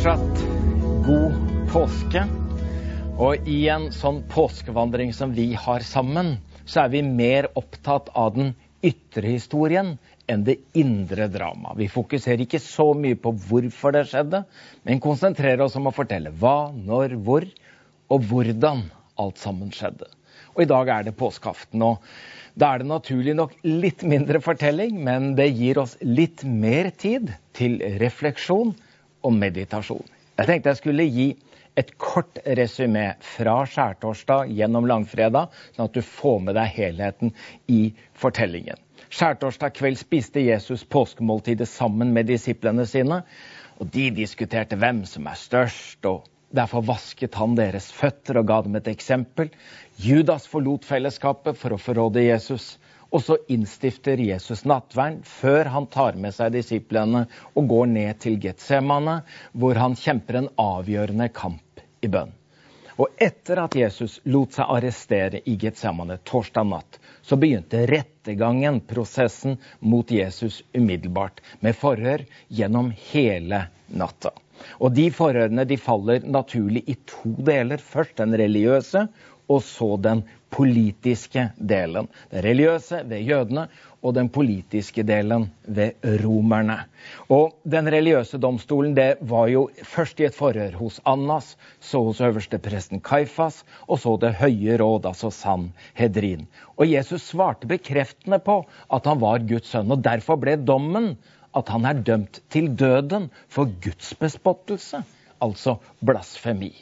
fortsatt god påske. Og i en sånn påskevandring som vi har sammen, så er vi mer opptatt av den ytre historien enn det indre dramaet. Vi fokuserer ikke så mye på hvorfor det skjedde, men konsentrerer oss om å fortelle hva, når, hvor og hvordan alt sammen skjedde. Og i dag er det påskeaften. og da er det naturlig nok litt mindre fortelling, men det gir oss litt mer tid til refleksjon og meditasjon. Jeg tenkte jeg skulle gi et kort resymé fra skjærtorsdag gjennom langfredag, sånn at du får med deg helheten i fortellingen. Skjærtorsdag kveld spiste Jesus påskemåltidet sammen med disiplene sine. og De diskuterte hvem som er størst, og derfor vasket han deres føtter og ga dem et eksempel. Judas forlot fellesskapet for å forråde Jesus. Og så innstifter Jesus nattvern før han tar med seg disiplene og går ned til Getsemane, hvor han kjemper en avgjørende kamp i bønn. Og etter at Jesus lot seg arrestere i Getsemane torsdag natt, så begynte rettergangen, prosessen, mot Jesus umiddelbart, med forhør gjennom hele natta. Og de forhørene de faller naturlig i to deler. Først den religiøse, og så den politiske delen. Den religiøse ved jødene og den politiske delen ved romerne. Og Den religiøse domstolen det var jo først i et forhør hos Annas, så hos øverstepresten Kaifas, og så Det høye råd, altså Sanhedrin. Og Jesus svarte bekreftende på at han var Guds sønn, og derfor ble dommen at han er dømt til døden for gudsbespottelse, altså blasfemi.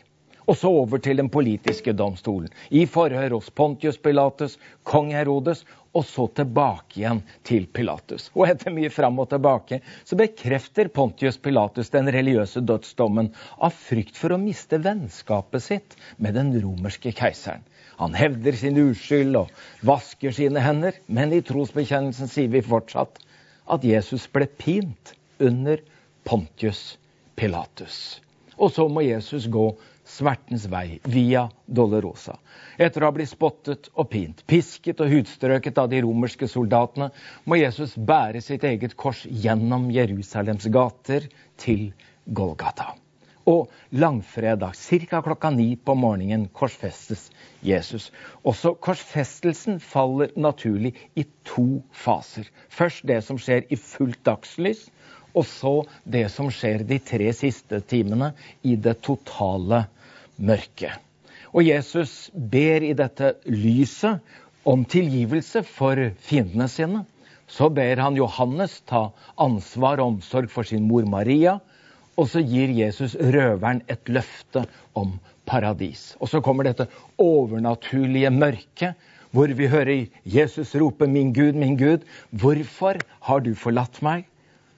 Og så over til den politiske domstolen. I forhør hos Pontius Pilatus, kong Herodes, og så tilbake igjen til Pilatus. Og etter mye fram og tilbake så bekrefter Pontius Pilatus den religiøse dødsdommen av frykt for å miste vennskapet sitt med den romerske keiseren. Han hevder sin uskyld og vasker sine hender, men i trosbekjennelsen sier vi fortsatt at Jesus ble pint under Pontius Pilatus. Og så må Jesus gå smertens vei via Dolorosa. Etter å ha blitt spottet og pint, pisket og hudstrøket av de romerske soldatene, må Jesus bære sitt eget kors gjennom Jerusalems gater til Golgata. Og langfredag, ca. klokka ni på morgenen, korsfestes Jesus. Også korsfestelsen faller naturlig i to faser. Først det som skjer i fullt dagslys, og så det som skjer de tre siste timene i det totale mørket. Og Jesus ber i dette lyset om tilgivelse for fiendene sine. Så ber han Johannes ta ansvar og omsorg for sin mor Maria. Og så gir Jesus røveren et løfte om paradis. Og så kommer dette overnaturlige mørket, hvor vi hører Jesus rope 'Min Gud, min Gud, hvorfor har du forlatt meg?'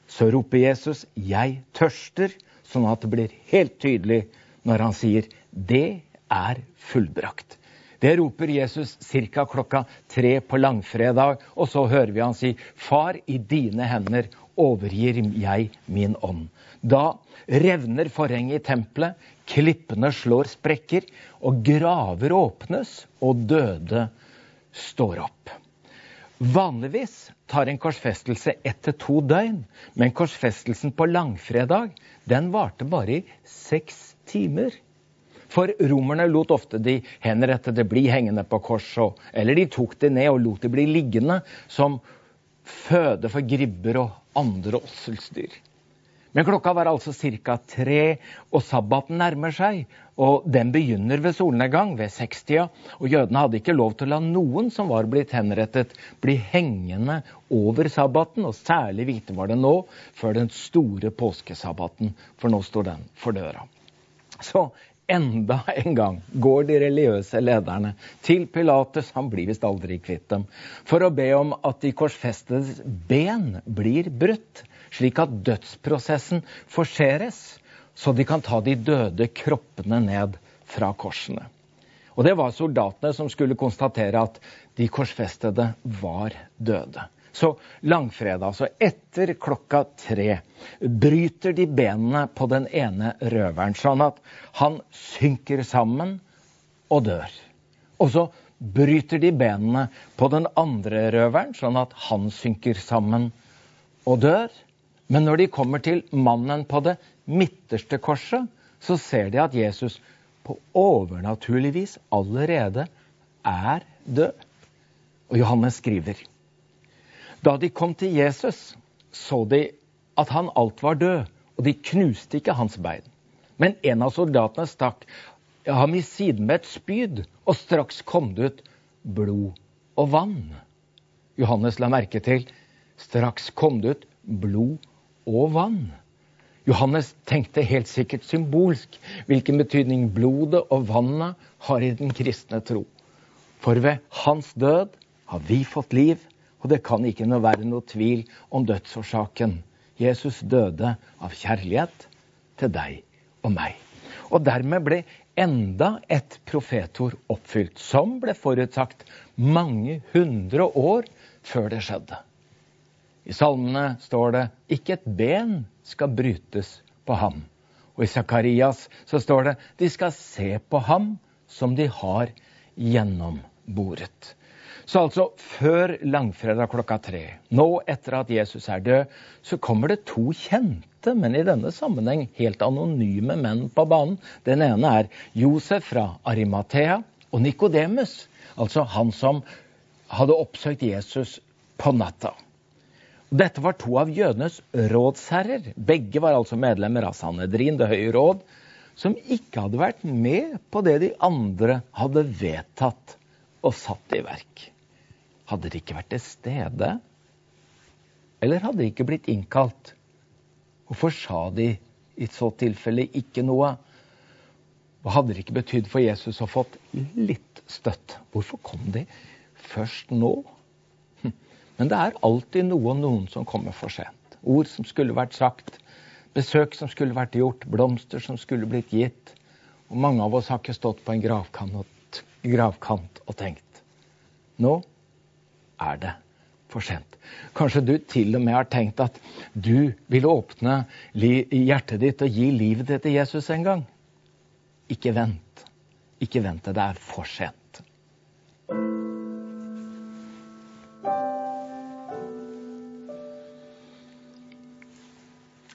Så roper Jesus 'Jeg tørster', sånn at det blir helt tydelig når han sier det er fullbrakt. Det roper Jesus ca. klokka tre på langfredag, og så hører vi han si, Far, i dine hender overgir jeg min ånd. Da revner forhenget i tempelet, klippene slår sprekker, og graver åpnes, og døde står opp. Vanligvis tar en korsfestelse ett til to døgn, men korsfestelsen på langfredag den varte bare i seks timer. For romerne lot ofte de henrettede bli hengende på korset, eller de tok det ned og lot det bli liggende som føde for gribber og andre åsselsdyr. Men klokka var altså ca. tre, og sabbaten nærmer seg. Og den begynner ved solnedgang, ved sekstida. Og jødene hadde ikke lov til å la noen som var blitt henrettet, bli hengende over sabbaten. Og særlig hvite var det nå, før den store påskesabbaten, for nå står den for døra. Så enda en gang går de religiøse lederne til Pilates, han blir visst aldri kvitt dem, for å be om at de korsfestedes ben blir brutt, slik at dødsprosessen forseres, så de kan ta de døde kroppene ned fra korsene. Og det var soldatene som skulle konstatere at de korsfestede var døde. Så langfredag, altså etter klokka tre, bryter de benene på den ene røveren, sånn at han synker sammen og dør. Og så bryter de benene på den andre røveren, sånn at han synker sammen og dør. Men når de kommer til mannen på det midterste korset, så ser de at Jesus på overnaturlig vis allerede er død. Og Johannes skriver Da de kom til Jesus, så de at han alt var død, og de knuste ikke hans bein. Men en av soldatene stakk ham i siden med et spyd, og straks kom det ut blod og vann. Johannes la merke til straks kom det ut blod og vann. Johannes tenkte helt sikkert symbolsk hvilken betydning blodet og vannet har i den kristne tro. For ved hans død har vi fått liv, og det kan ikke noe være noe tvil om dødsårsaken. Jesus døde av kjærlighet til deg og meg. Og dermed ble enda et profetord oppfylt, som ble forutsagt mange hundre år før det skjedde. I salmene står det 'ikke et ben skal brytes på ham'. Og i Sakarias så står det 'de skal se på ham som de har gjennomboret'. Så altså før langfredag klokka tre, nå etter at Jesus er død, så kommer det to kjente, men i denne sammenheng helt anonyme menn på banen. Den ene er Josef fra Arimathea og Nikodemus, altså han som hadde oppsøkt Jesus på natta. Dette var to av jødenes rådsherrer. Begge var altså medlemmer av Sanedrin, Det høye råd, som ikke hadde vært med på det de andre hadde vedtatt og satt i verk. Hadde de ikke vært til stede? Eller hadde de ikke blitt innkalt? Hvorfor sa de i så tilfelle ikke noe? Hva hadde det ikke betydd for Jesus å fått litt støtt? Hvorfor kom de først nå? Men det er alltid noe og noen som kommer for sent. Ord som skulle vært sagt, besøk som skulle vært gjort, blomster som skulle blitt gitt. Og mange av oss har ikke stått på en gravkant, gravkant og tenkt nå er det for sent. Kanskje du til og med har tenkt at du vil åpne hjertet ditt og gi livet ditt til Jesus en gang. Ikke vent. Ikke vent til det er for sent.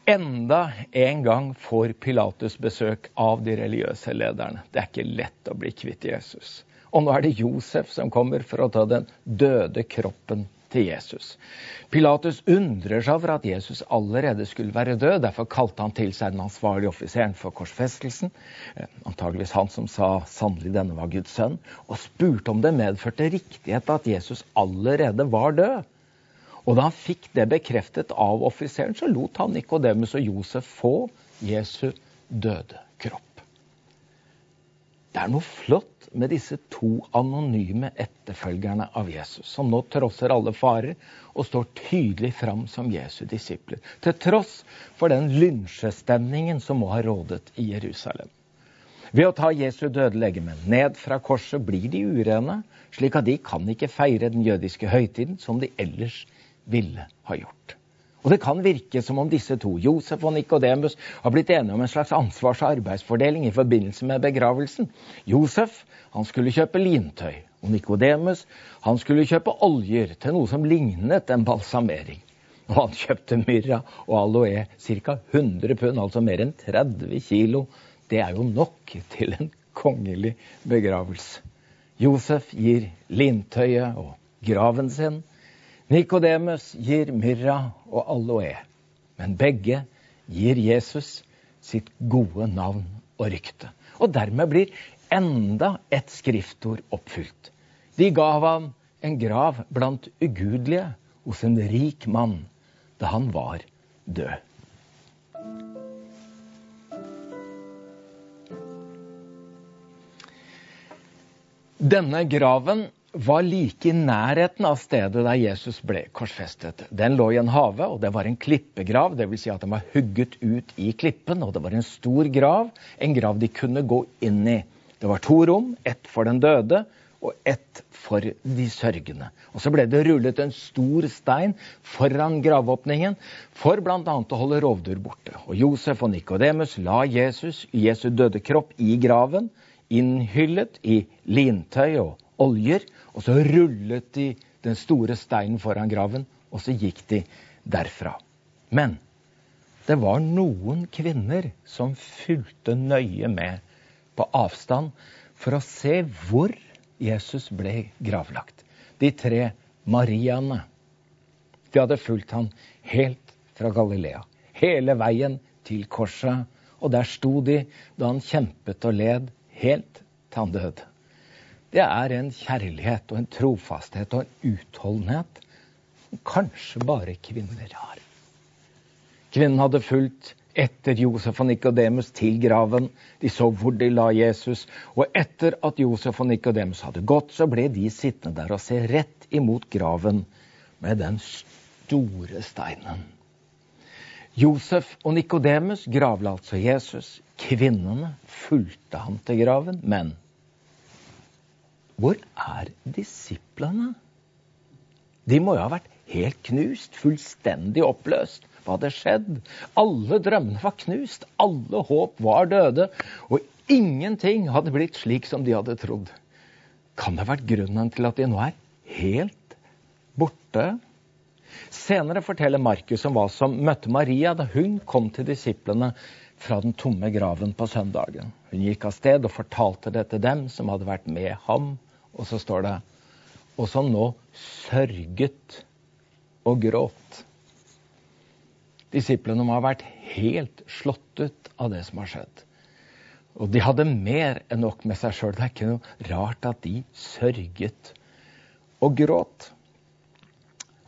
Enda en gang får Pilatus besøk av de religiøse lederne. Det er ikke lett å bli kvitt Jesus. Og nå er det Josef som kommer for å ta den døde kroppen til Jesus. Pilatus undrer seg over at Jesus allerede skulle være død. Derfor kalte han til seg den ansvarlige offiseren for korsfestelsen, eh, antageligvis han som sa 'sannelig denne var Guds sønn', og spurte om det medførte riktighet at Jesus allerede var død. Og da han fikk det bekreftet av offiseren, så lot han Nikodemus og Josef få Jesu døde kropp. Det er noe flott med disse to anonyme etterfølgerne av Jesus, som nå trosser alle farer og står tydelig fram som Jesu disipler. Til tross for den lynsjestemningen som må ha rådet i Jerusalem. Ved å ta Jesu døde legeme ned fra korset blir de urene, slik at de kan ikke feire den jødiske høytiden som de ellers ville ha gjort. Og Det kan virke som om disse to, Josef og Nikodemus, har blitt enige om en slags ansvars- og arbeidsfordeling i forbindelse med begravelsen. Josef han skulle kjøpe lintøy, og Nikodemus skulle kjøpe oljer til noe som lignet en balsamering. Og han kjøpte myrra og aloe, ca. 100 pund, altså mer enn 30 kilo. Det er jo nok til en kongelig begravelse. Josef gir lintøyet og graven sin. Nikodemus gir myrra og aloe, men begge gir Jesus sitt gode navn og rykte. Og dermed blir enda et skriftord oppfylt. De gav ham en grav blant ugudelige hos en rik mann da han var død. Denne graven var like i nærheten av stedet der Jesus ble korsfestet. Den lå i en hage, og det var en klippegrav. Dvs. Si at den var hugget ut i klippen, og det var en stor grav. En grav de kunne gå inn i. Det var to rom, ett for den døde og ett for de sørgende. Og Så ble det rullet en stor stein foran gravåpningen for bl.a. å holde rovdyr borte. Og Josef og Nikodemus la Jesus, Jesu døde kropp, i graven, innhyllet i lintøy og oljer. Og så rullet de den store steinen foran graven, og så gikk de derfra. Men det var noen kvinner som fulgte nøye med på avstand for å se hvor Jesus ble gravlagt. De tre Mariaene. De hadde fulgt han helt fra Galilea. Hele veien til korset. Og der sto de da han kjempet og led, helt til han døde. Det er en kjærlighet og en trofasthet og en utholdenhet som kanskje bare kvinner har. Kvinnen hadde fulgt etter Josef og Nikodemus til graven. De så hvor de la Jesus. Og etter at Josef og Nikodemus hadde gått, så ble de sittende der og se rett imot graven med den store steinen. Josef og Nikodemus gravla altså Jesus. Kvinnene fulgte ham til graven. Men hvor er disiplene? De må jo ha vært helt knust, fullstendig oppløst. Hva hadde skjedd? Alle drømmene var knust, alle håp var døde, og ingenting hadde blitt slik som de hadde trodd. Kan det ha vært grunnen til at de nå er helt borte? Senere forteller Markus om hva som møtte Maria da hun kom til disiplene fra den tomme graven på søndagen. Hun gikk av sted og fortalte det til dem som hadde vært med ham. Og så står det og som nå sørget og gråt. Disiplene må ha vært helt slått ut av det som har skjedd. Og de hadde mer enn nok med seg sjøl. Det er ikke noe rart at de sørget og gråt.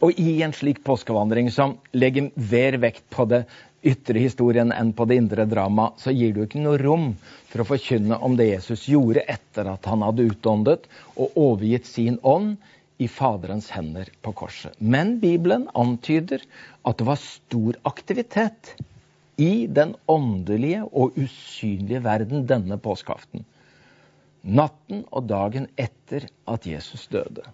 Og i en slik påskevandring som legger mer vekt på det ytre historien enn på det indre drama, så gir du ikke noe rom for å forkynne om det Jesus gjorde etter at han hadde utåndet og overgitt sin ånd i Faderens hender på korset. Men Bibelen antyder at det var stor aktivitet i den åndelige og usynlige verden denne påskeaften. Natten og dagen etter at Jesus døde.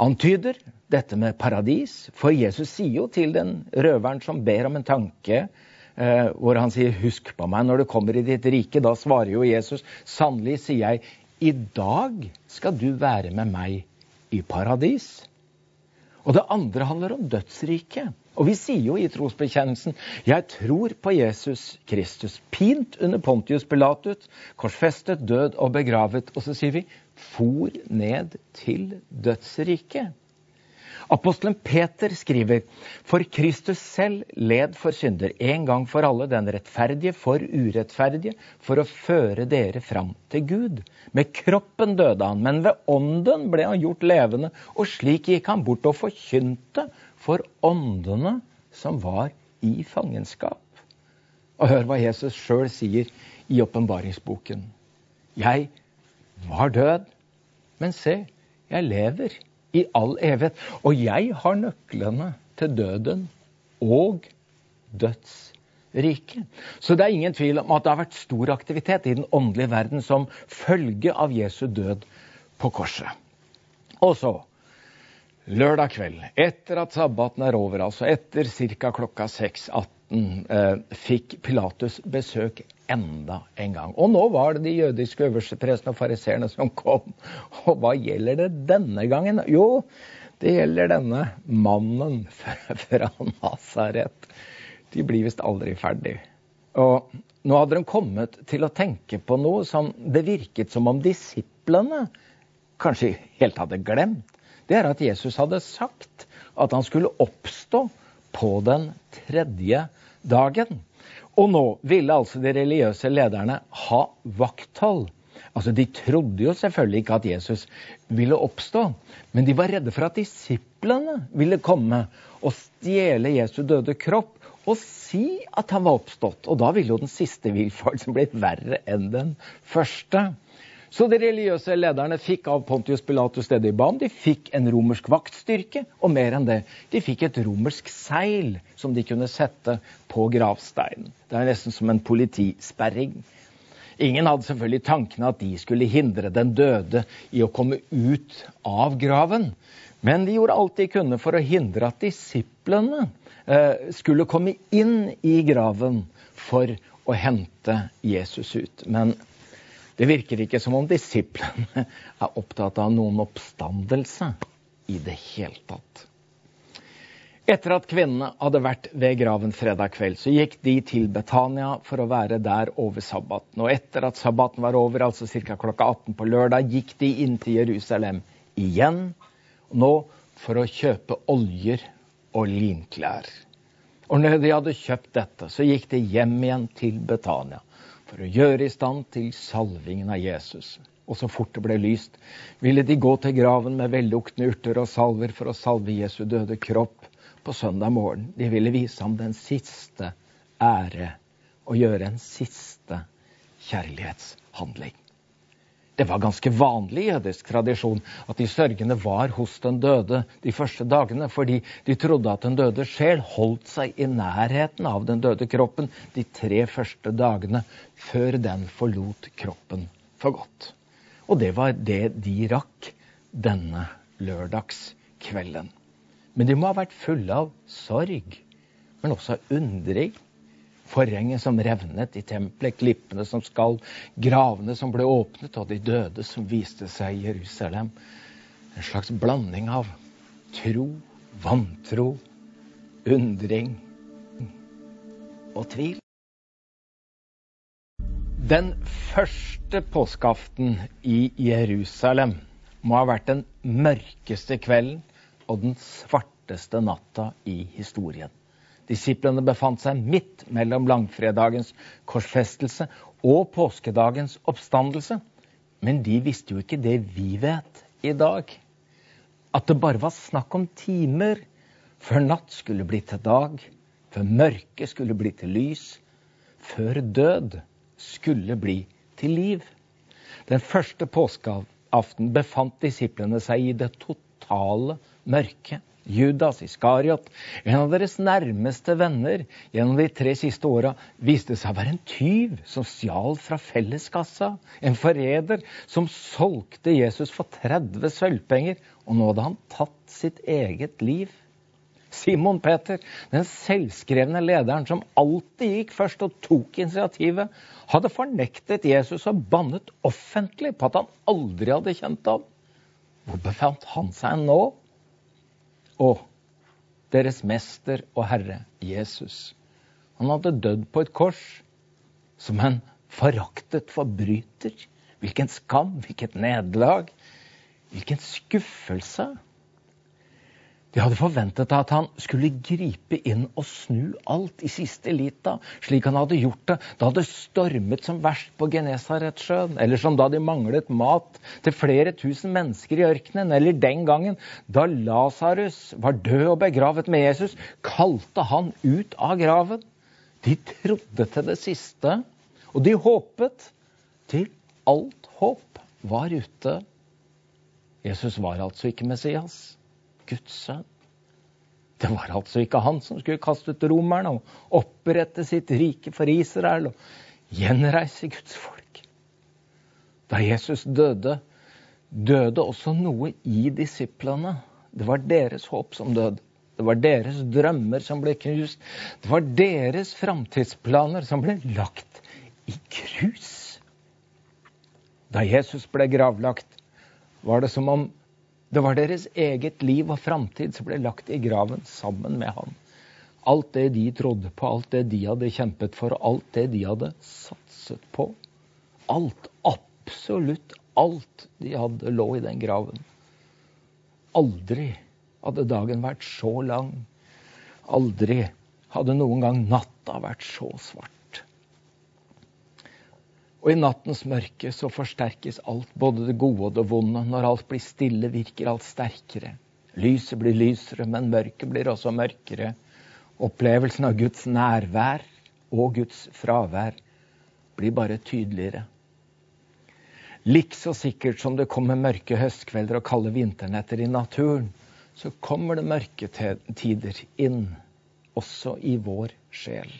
Antyder dette med paradis, for Jesus sier jo til den røveren som ber om en tanke, eh, hvor han sier 'husk på meg når du kommer i ditt rike', da svarer jo Jesus 'sannelig sier jeg, i dag skal du være med meg i paradis. Og det andre handler om dødsriket. Og vi sier jo i trosbekjennelsen 'Jeg tror på Jesus Kristus', pint under Pontius Pilatus, korsfestet, død og begravet. Og så sier vi 'for ned til dødsriket'. Apostelen Peter skriver for Kristus selv led for synder en gang for alle, den rettferdige for urettferdige, for å føre dere fram til Gud. Med kroppen døde han, men ved ånden ble han gjort levende, og slik gikk han bort og forkynte for åndene som var i fangenskap. Og hør hva Jesus sjøl sier i åpenbaringsboken. Jeg var død, men se, jeg lever i all evighet. Og jeg har nøklene til døden og dødsriket. Så det er ingen tvil om at det har vært stor aktivitet i den åndelige verden som følge av Jesu død på korset. Og så, lørdag kveld, etter at sabbaten er over, altså etter ca. klokka 6.18, eh, fikk Pilatus besøk enda en gang. Og nå var det de jødiske øversteprestene og fariseerne som kom. Og hva gjelder det denne gangen? Jo, det gjelder denne mannen fra Nasaret. De blir visst aldri ferdig. Og nå hadde de kommet til å tenke på noe som det virket som om disiplene kanskje helt hadde glemt. Det er at Jesus hadde sagt at han skulle oppstå på den tredje dagen. Og nå ville altså de religiøse lederne ha vakthold. Altså, De trodde jo selvfølgelig ikke at Jesus ville oppstå, men de var redde for at disiplene ville komme og stjele Jesu døde kropp og si at han var oppstått. Og da ville jo den siste villfarelsen blitt verre enn den første. Så de religiøse lederne fikk av Pontius Pilatus det de ba om. De fikk en romersk vaktstyrke, og mer enn det. De fikk et romersk seil som de kunne sette på gravsteinen. Det er nesten som en politisperring. Ingen hadde selvfølgelig tankene at de skulle hindre den døde i å komme ut av graven. Men de gjorde alt de kunne for å hindre at disiplene eh, skulle komme inn i graven for å hente Jesus ut. Men det virker ikke som om disiplene er opptatt av noen oppstandelse i det hele tatt. Etter at kvinnene hadde vært ved graven fredag kveld, så gikk de til Betania for å være der over sabbaten. Og etter at sabbaten var over, altså ca. klokka 18 på lørdag, gikk de inn til Jerusalem igjen. Nå for å kjøpe oljer og linklær. Og når de hadde kjøpt dette, så gikk de hjem igjen til Betania for å gjøre i stand til salvingen av Jesus. Og så fort det ble lyst, ville de gå til graven med velluktende urter og salver for å salve Jesu døde kropp på søndag morgen. De ville vise ham den siste ære og gjøre en siste kjærlighetshandling. Det var ganske vanlig i jødisk tradisjon at de sørgende var hos den døde de første dagene, fordi de trodde at den døde sjel holdt seg i nærheten av den døde kroppen de tre første dagene før den forlot kroppen for godt. Og det var det de rakk denne lørdagskvelden. Men de må ha vært fulle av sorg, men også av undring. Forhenget som revnet i tempelet, klippene som skalv, gravene som ble åpnet, og de døde som viste seg i Jerusalem. En slags blanding av tro, vantro, undring og tvil. Den første påskeaften i Jerusalem må ha vært den mørkeste kvelden og den svarteste natta i historien. Disiplene befant seg midt mellom langfredagens korsfestelse og påskedagens oppstandelse. Men de visste jo ikke det vi vet i dag. At det bare var snakk om timer før natt skulle bli til dag, før mørke skulle bli til lys, før død skulle bli til liv. Den første påskeaften befant disiplene seg i det totale mørke. Judas Iskariot, en av deres nærmeste venner gjennom de tre siste åra, viste seg å være en tyv som stjal fra felleskassa. En forræder som solgte Jesus for 30 sølvpenger, og nå hadde han tatt sitt eget liv. Simon Peter, den selvskrevne lederen som alltid gikk først og tok initiativet, hadde fornektet Jesus og bannet offentlig på at han aldri hadde kjent ham. Hvor befant han seg nå? Og deres mester og herre Jesus. Han hadde dødd på et kors som en foraktet forbryter. Hvilken skam, hvilket nederlag, hvilken skuffelse. De hadde forventet at han skulle gripe inn og snu alt i siste lita, slik han hadde gjort det da det stormet som verst på Genesaretsjøen, eller som da de manglet mat til flere tusen mennesker i ørkenen, eller den gangen da Lasarus var død og begravet med Jesus, kalte han ut av graven. De trodde til det siste, og de håpet til alt håp var ute. Jesus var altså ikke Messias. Guds sønn. Det var altså ikke han som skulle kaste ut romerne og opprette sitt rike for Israel og gjenreise Guds folk. Da Jesus døde, døde også noe i disiplene. Det var deres håp som døde. Det var deres drømmer som ble knust. Det var deres framtidsplaner som ble lagt i grus. Da Jesus ble gravlagt, var det som om det var deres eget liv og framtid som ble lagt i graven sammen med ham. Alt det de trodde på, alt det de hadde kjempet for, alt det de hadde satset på. Alt, absolutt alt de hadde, lå i den graven. Aldri hadde dagen vært så lang. Aldri hadde noen gang natta vært så svart. Og i nattens mørke så forsterkes alt, både det gode og det vonde. Når alt blir stille, virker alt sterkere. Lyset blir lysere, men mørket blir også mørkere. Opplevelsen av Guds nærvær og Guds fravær blir bare tydeligere. Likså sikkert som det kommer mørke høstkvelder og kalde vinternetter i naturen, så kommer det mørketider inn, også i vår sjel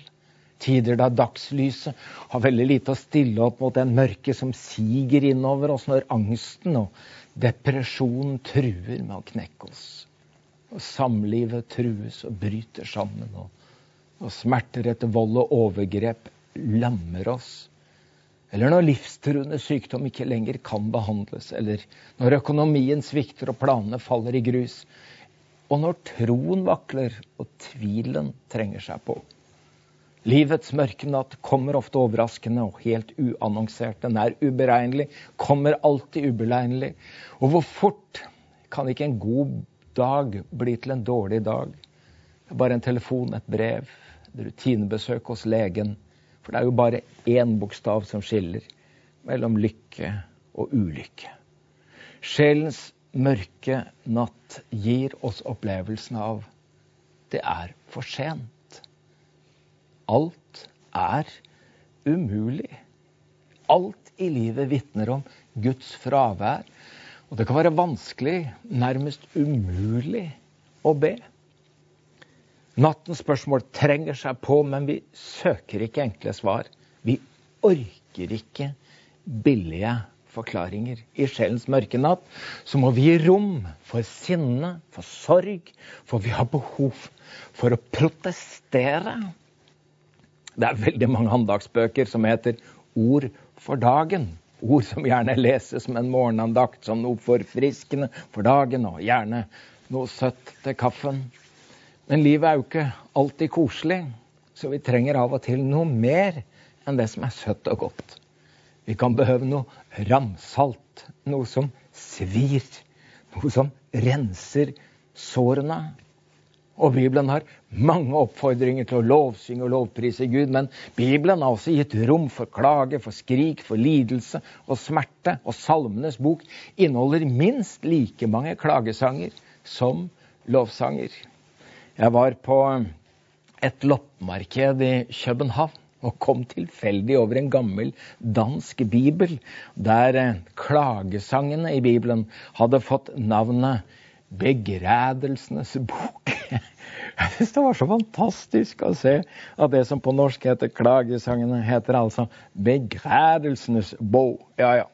tider da dagslyset har veldig lite å stille opp mot den mørke som siger innover oss når angsten og depresjonen truer med å knekke oss. Og samlivet trues og bryter sammen. Og, og smerter etter vold og overgrep lammer oss. Eller når livstruende sykdom ikke lenger kan behandles. Eller når økonomien svikter og planene faller i grus. og når troen vakler og tvilen trenger seg på. Livets mørke natt kommer ofte overraskende og helt uannonsert. Den er uberegnelig, kommer alltid uberegnelig. Og hvor fort kan ikke en god dag bli til en dårlig dag? Bare en telefon, et brev, et rutinebesøk hos legen. For det er jo bare én bokstav som skiller mellom lykke og ulykke. Sjelens mørke natt gir oss opplevelsen av det er for sent. Alt er umulig. Alt i livet vitner om Guds fravær. Og det kan være vanskelig, nærmest umulig, å be. Nattens spørsmål trenger seg på, men vi søker ikke enkle svar. Vi orker ikke billige forklaringer. I sjelens mørke natt så må vi gi rom for sinne, for sorg, for vi har behov for å protestere det er veldig mange andagsbøker som heter Ord for dagen. Ord som gjerne leses som en morgenandakt, som noe forfriskende for dagen, og gjerne noe søtt til kaffen. Men livet er jo ikke alltid koselig, så vi trenger av og til noe mer enn det som er søtt og godt. Vi kan behøve noe ramsalt, noe som svir, noe som renser sårene. Og Bibelen har mange oppfordringer til å lovsynge og lovprise Gud, men Bibelen har også gitt rom for klage, for skrik, for lidelse og smerte. Og Salmenes bok inneholder minst like mange klagesanger som lovsanger. Jeg var på et loppemarked i København og kom tilfeldig over en gammel dansk bibel, der klagesangene i Bibelen hadde fått navnet Begredelsenes bok. Jeg syns det var så fantastisk å se at det som på norsk heter klagesangene, heter altså Begredelsenes bok. Ja, ja,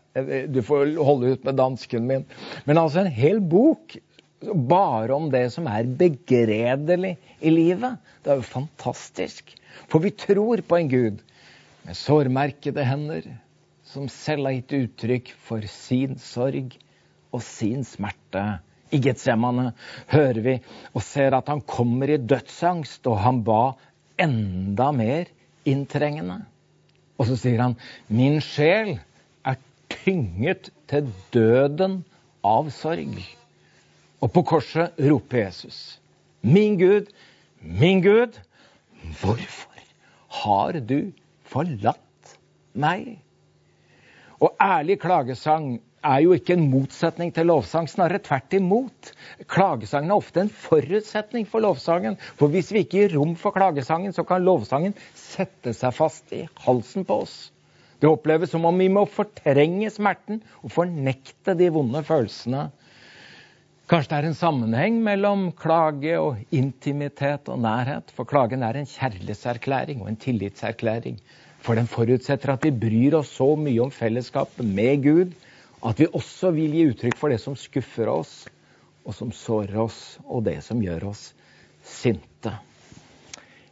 du får holde ut med dansken min. Men altså en hel bok bare om det som er begredelig i livet. Det er jo fantastisk. For vi tror på en Gud med sårmerkede hender, som selv har gitt uttrykk for sin sorg og sin smerte i Getsemane hører vi og ser at han kommer i dødsangst, og han ba enda mer inntrengende. Og så sier han, 'Min sjel er tynget til døden av sorg'. Og på korset roper Jesus, 'Min Gud, min Gud, hvorfor har du forlatt meg?' Og ærlig klagesang er jo ikke en motsetning til lovsang, snarere tvert imot. Klagesangen er ofte en forutsetning for lovsangen. For hvis vi ikke gir rom for klagesangen, så kan lovsangen sette seg fast i halsen på oss. Det oppleves som om vi må fortrenge smerten og fornekte de vonde følelsene. Kanskje det er en sammenheng mellom klage og intimitet og nærhet. For klagen er en kjærlighetserklæring og en tillitserklæring. For den forutsetter at vi bryr oss så mye om fellesskapet med Gud at vi også vil gi uttrykk for det som skuffer oss, og som sårer oss, og det som gjør oss sinte.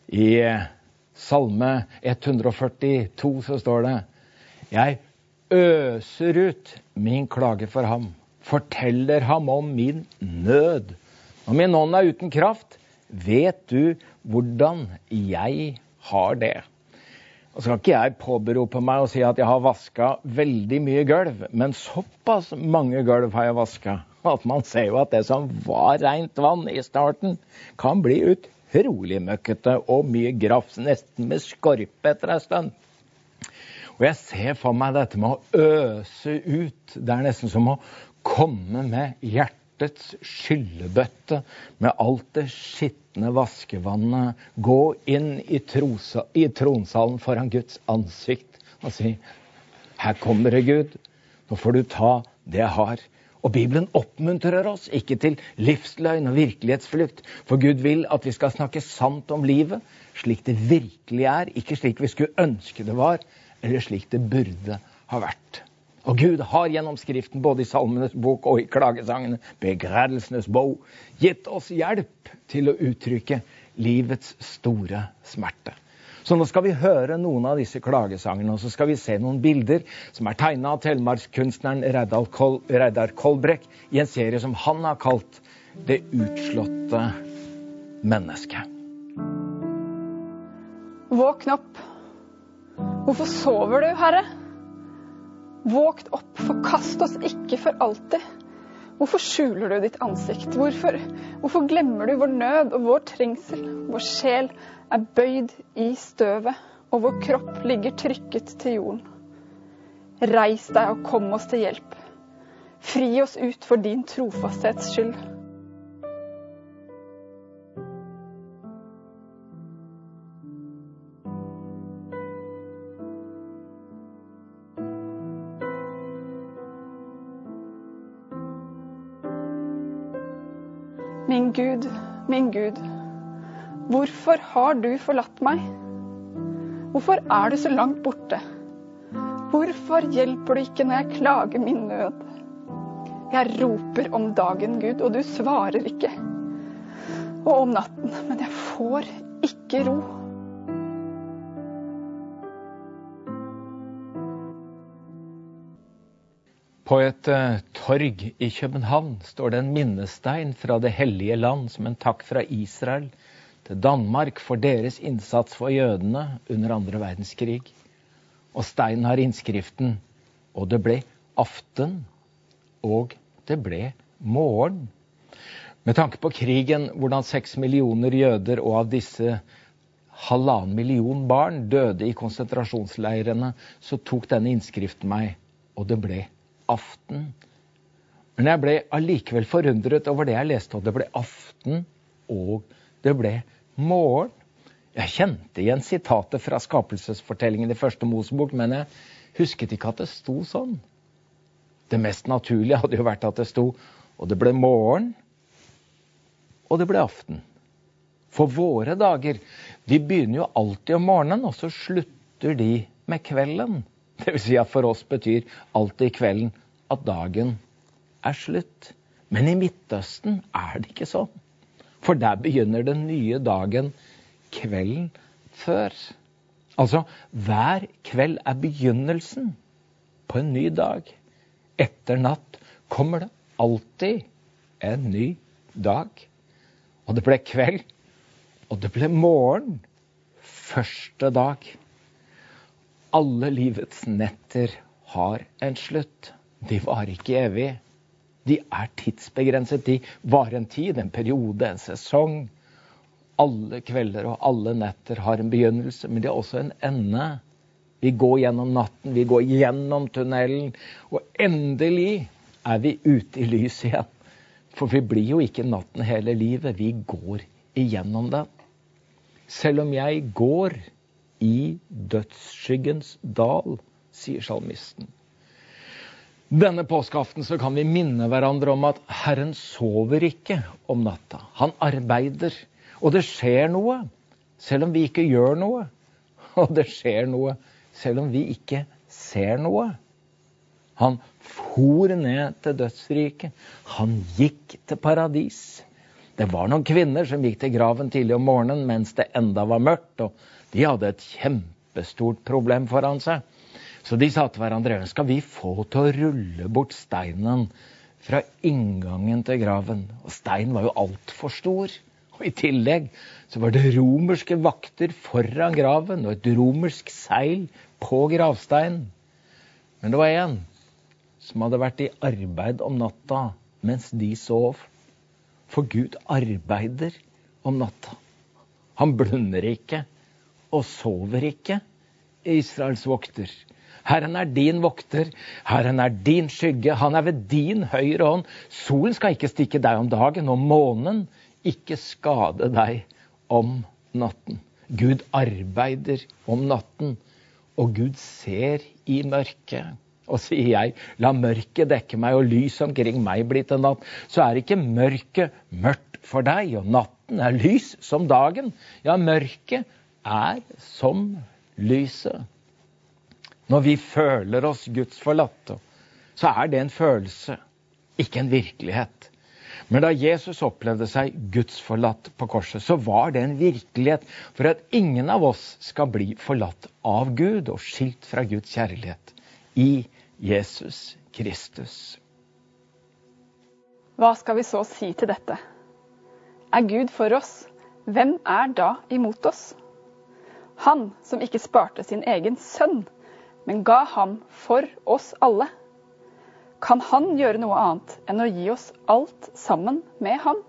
I Salme 142 så står det Jeg øser ut min klage for ham, forteller ham om min nød. Når min ånd er uten kraft, vet du hvordan jeg har det. Og så kan ikke jeg påberope meg å si at jeg har vaska veldig mye gulv, men såpass mange gulv har jeg vaska at man ser jo at det som var rent vann i starten, kan bli utrolig møkkete og mye grafs, nesten med skorpe etter ei stund. Og jeg ser for meg dette med å øse ut. Det er nesten som å komme med hjertets skyllebøtte med alt det skitne vaskevannet. Gå inn i, trosa, i tronsalen foran Guds ansikt og si Her kommer det, Gud. Nå får du ta det jeg har. Og Bibelen oppmuntrer oss ikke til livsløgn og virkelighetsflukt. For Gud vil at vi skal snakke sant om livet, slik det virkelig er. Ikke slik vi skulle ønske det var, eller slik det burde ha vært. Og Gud har gjennom Skriften, både i Salmenes bok og i klagesangene, begredelsenes bok, gitt oss hjelp til å uttrykke livets store smerte. Så nå skal vi høre noen av disse klagesangene, og så skal vi se noen bilder som er tegna av telemarkskunstneren Reidar Kolbrekk i en serie som han har kalt det utslåtte mennesket. Våkn opp. Hvorfor sover du, Herre? Våkt opp, forkast oss ikke for alltid. Hvorfor skjuler du ditt ansikt? Hvorfor, hvorfor glemmer du vår nød og vår trengsel? Vår sjel er bøyd i støvet, og vår kropp ligger trykket til jorden. Reis deg og kom oss til hjelp. Fri oss ut for din trofasthets skyld. Gud, min Gud, hvorfor har du forlatt meg? Hvorfor er du så langt borte? Hvorfor hjelper du ikke når jeg klager min nød? Jeg roper om dagen, Gud, og du svarer ikke. Og om natten, men jeg får ikke ro. På et uh, torg i København står det en minnestein fra Det hellige land som en takk fra Israel til Danmark for deres innsats for jødene under andre verdenskrig. Og steinen har innskriften 'Og det ble aften, og det ble morgen'. Med tanke på krigen, hvordan seks millioner jøder og av disse halvannen million barn døde i konsentrasjonsleirene, så tok denne innskriften meg, og det ble aften. Men jeg ble allikevel forundret over det jeg leste, og det ble aften, og det ble morgen. Jeg kjente igjen sitatet fra skapelsesfortellingen i første Mosebok, men jeg husket ikke at det sto sånn. Det mest naturlige hadde jo vært at det sto og det ble morgen, og det ble aften. For våre dager, de begynner jo alltid om morgenen, og så slutter de med kvelden. Det vil si at for oss betyr alltid kvelden at dagen er slutt. Men i Midtøsten er det ikke sånn. For der begynner den nye dagen kvelden før. Altså, hver kveld er begynnelsen på en ny dag. Etter natt kommer det alltid en ny dag. Og det ble kveld, og det ble morgen. Første dag alle livets netter har en slutt. De varer ikke evig. De er tidsbegrenset. De varer en tid, en periode, en sesong. Alle kvelder og alle netter har en begynnelse, men de har også en ende. Vi går gjennom natten, vi går gjennom tunnelen, og endelig er vi ute i lyset igjen. For vi blir jo ikke natten hele livet, vi går igjennom den. Selv om jeg går i dødsskyggens dal, sier salmisten. Denne påskeaften så kan vi minne hverandre om at Herren sover ikke om natta. Han arbeider. Og det skjer noe, selv om vi ikke gjør noe. Og det skjer noe, selv om vi ikke ser noe. Han for ned til dødsriket. Han gikk til paradis. Det var noen kvinner som gikk til graven tidlig om morgenen mens det enda var mørkt. og de hadde et kjempestort problem foran seg. Så de sa til hverandre skal vi få til å rulle bort steinen fra inngangen til graven. Og steinen var jo altfor stor. Og I tillegg så var det romerske vakter foran graven og et romersk seil på gravsteinen. Men det var én som hadde vært i arbeid om natta mens de sov. For Gud arbeider om natta. Han blunder ikke og sover ikke, Israels vokter. Herren er din vokter, Herren er din skygge, han er ved din høyre hånd. Solen skal ikke stikke deg om dagen, og månen ikke skade deg om natten. Gud arbeider om natten, og Gud ser i mørket. Og sier jeg, la mørket dekke meg og lys omkring meg bli til natt, så er ikke mørket mørkt for deg, og natten er lys som dagen. Ja, mørket er som lyset. Når vi føler oss Guds forlatte, så er det en følelse, ikke en virkelighet. Men da Jesus opplevde seg Guds forlatt på korset, så var det en virkelighet for at ingen av oss skal bli forlatt av Gud og skilt fra Guds kjærlighet i Jesus Kristus. Hva skal vi så si til dette? Er Gud for oss, hvem er da imot oss? Han som ikke sparte sin egen sønn, men ga ham for oss alle. Kan han gjøre noe annet enn å gi oss alt sammen med ham?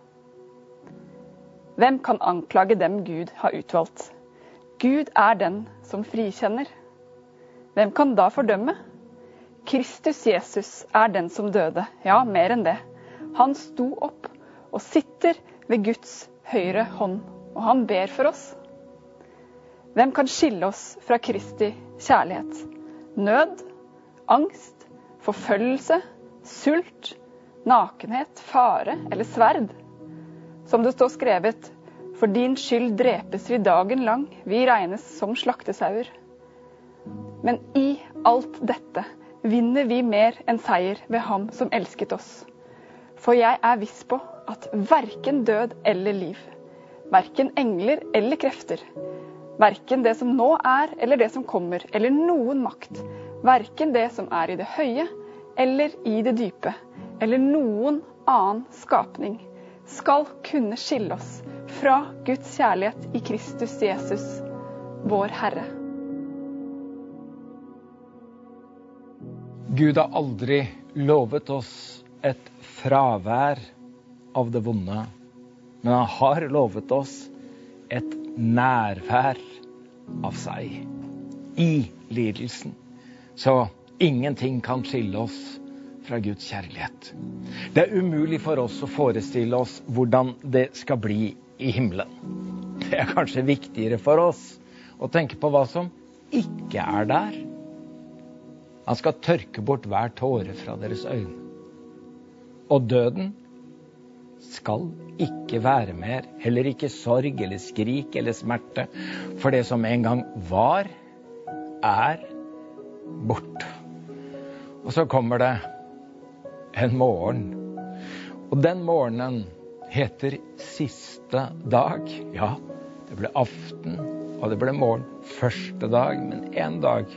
Hvem kan anklage dem Gud har utvalgt? Gud er den som frikjenner. Hvem kan da fordømme? Kristus Jesus er den som døde, ja, mer enn det. Han sto opp og sitter ved Guds høyre hånd, og han ber for oss. Hvem kan skille oss fra Kristi kjærlighet? Nød, angst, forfølgelse, sult, nakenhet, fare eller sverd? Som det står skrevet, for din skyld drepes vi dagen lang, vi regnes som slaktesauer. Men i alt dette vinner vi mer enn seier ved Ham som elsket oss. For jeg er viss på at verken død eller liv, verken engler eller krefter, verken det som nå er eller det som kommer, eller noen makt, verken det som er i det høye eller i det dype, eller noen annen skapning, skal kunne skille oss fra Guds kjærlighet i Kristus Jesus, vår Herre. Gud har aldri lovet oss et fravær av det vonde, men han har lovet oss et nærvær av seg i lidelsen. Så ingenting kan skille oss fra Guds kjærlighet. Det er umulig for oss å forestille oss hvordan det skal bli i himmelen. Det er kanskje viktigere for oss å tenke på hva som ikke er der. Han skal tørke bort hver tåre fra deres øyne. Og døden skal ikke være mer, heller ikke sorg eller skrik eller smerte, for det som en gang var, er borte. Og så kommer det en morgen. Og den morgenen heter siste dag. Ja, det ble aften, og det ble morgen første dag, men én dag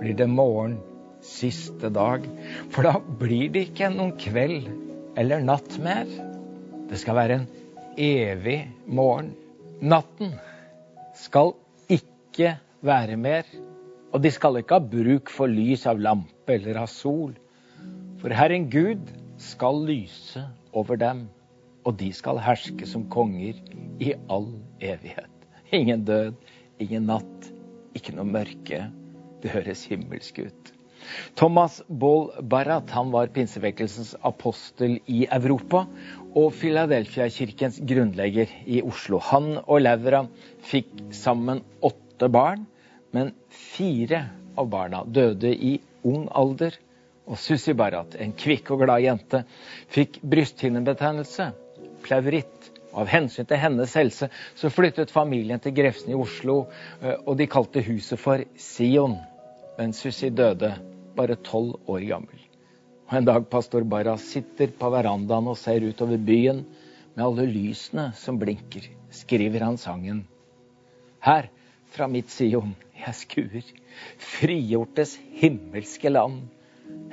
blir det morgen siste dag. For da blir det ikke noen kveld eller natt mer. Det skal være en evig morgen. Natten skal ikke være mer. Og de skal ikke ha bruk for lys av lampe eller av sol. For Herren Gud skal lyse over dem, og de skal herske som konger i all evighet. Ingen død, ingen natt, ikke noe mørke det høres himmelsk ut. Thomas Baal Barrat han var pinsevekkelsens apostel i Europa og Philadelphia-kirkens grunnlegger i Oslo. Han og Laura fikk sammen åtte barn, men fire av barna døde i ung alder. Og Sussi Barrat, en kvikk og glad jente, fikk brysthinnebetennelse, pleuritt. Av hensyn til hennes helse så flyttet familien til Grefsen i Oslo, eh, og de kalte huset for Sion men Sussi døde bare tolv år gammel. Og En dag pastor Barra sitter på verandaen og ser utover byen med alle lysene som blinker, skriver han sangen. Her, fra mitt Sion, jeg skuer frigjortes himmelske land.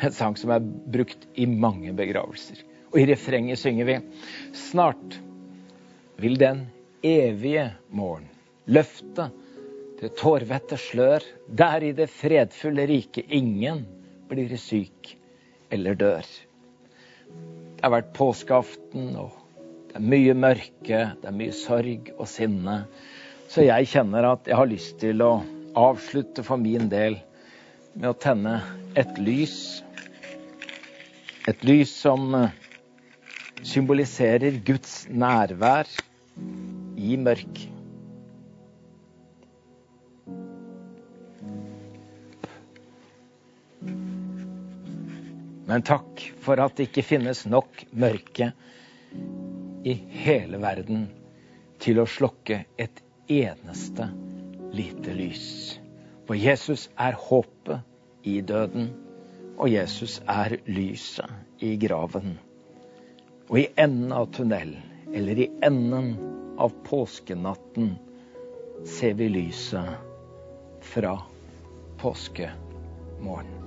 En sang som er brukt i mange begravelser. Og i refrenget synger vi Snart vil den evige morgen løfte det tårvette slør, der i det fredfulle riket ingen blir syk eller dør. Det har vært påskeaften, og det er mye mørke, det er mye sorg og sinne. Så jeg kjenner at jeg har lyst til å avslutte for min del med å tenne et lys. Et lys som eh, symboliserer Guds nærvær i mørket. Men takk for at det ikke finnes nok mørke i hele verden til å slokke et eneste lite lys. For Jesus er håpet i døden, og Jesus er lyset i graven. Og i enden av tunnelen, eller i enden av påskenatten, ser vi lyset fra påskemorgen.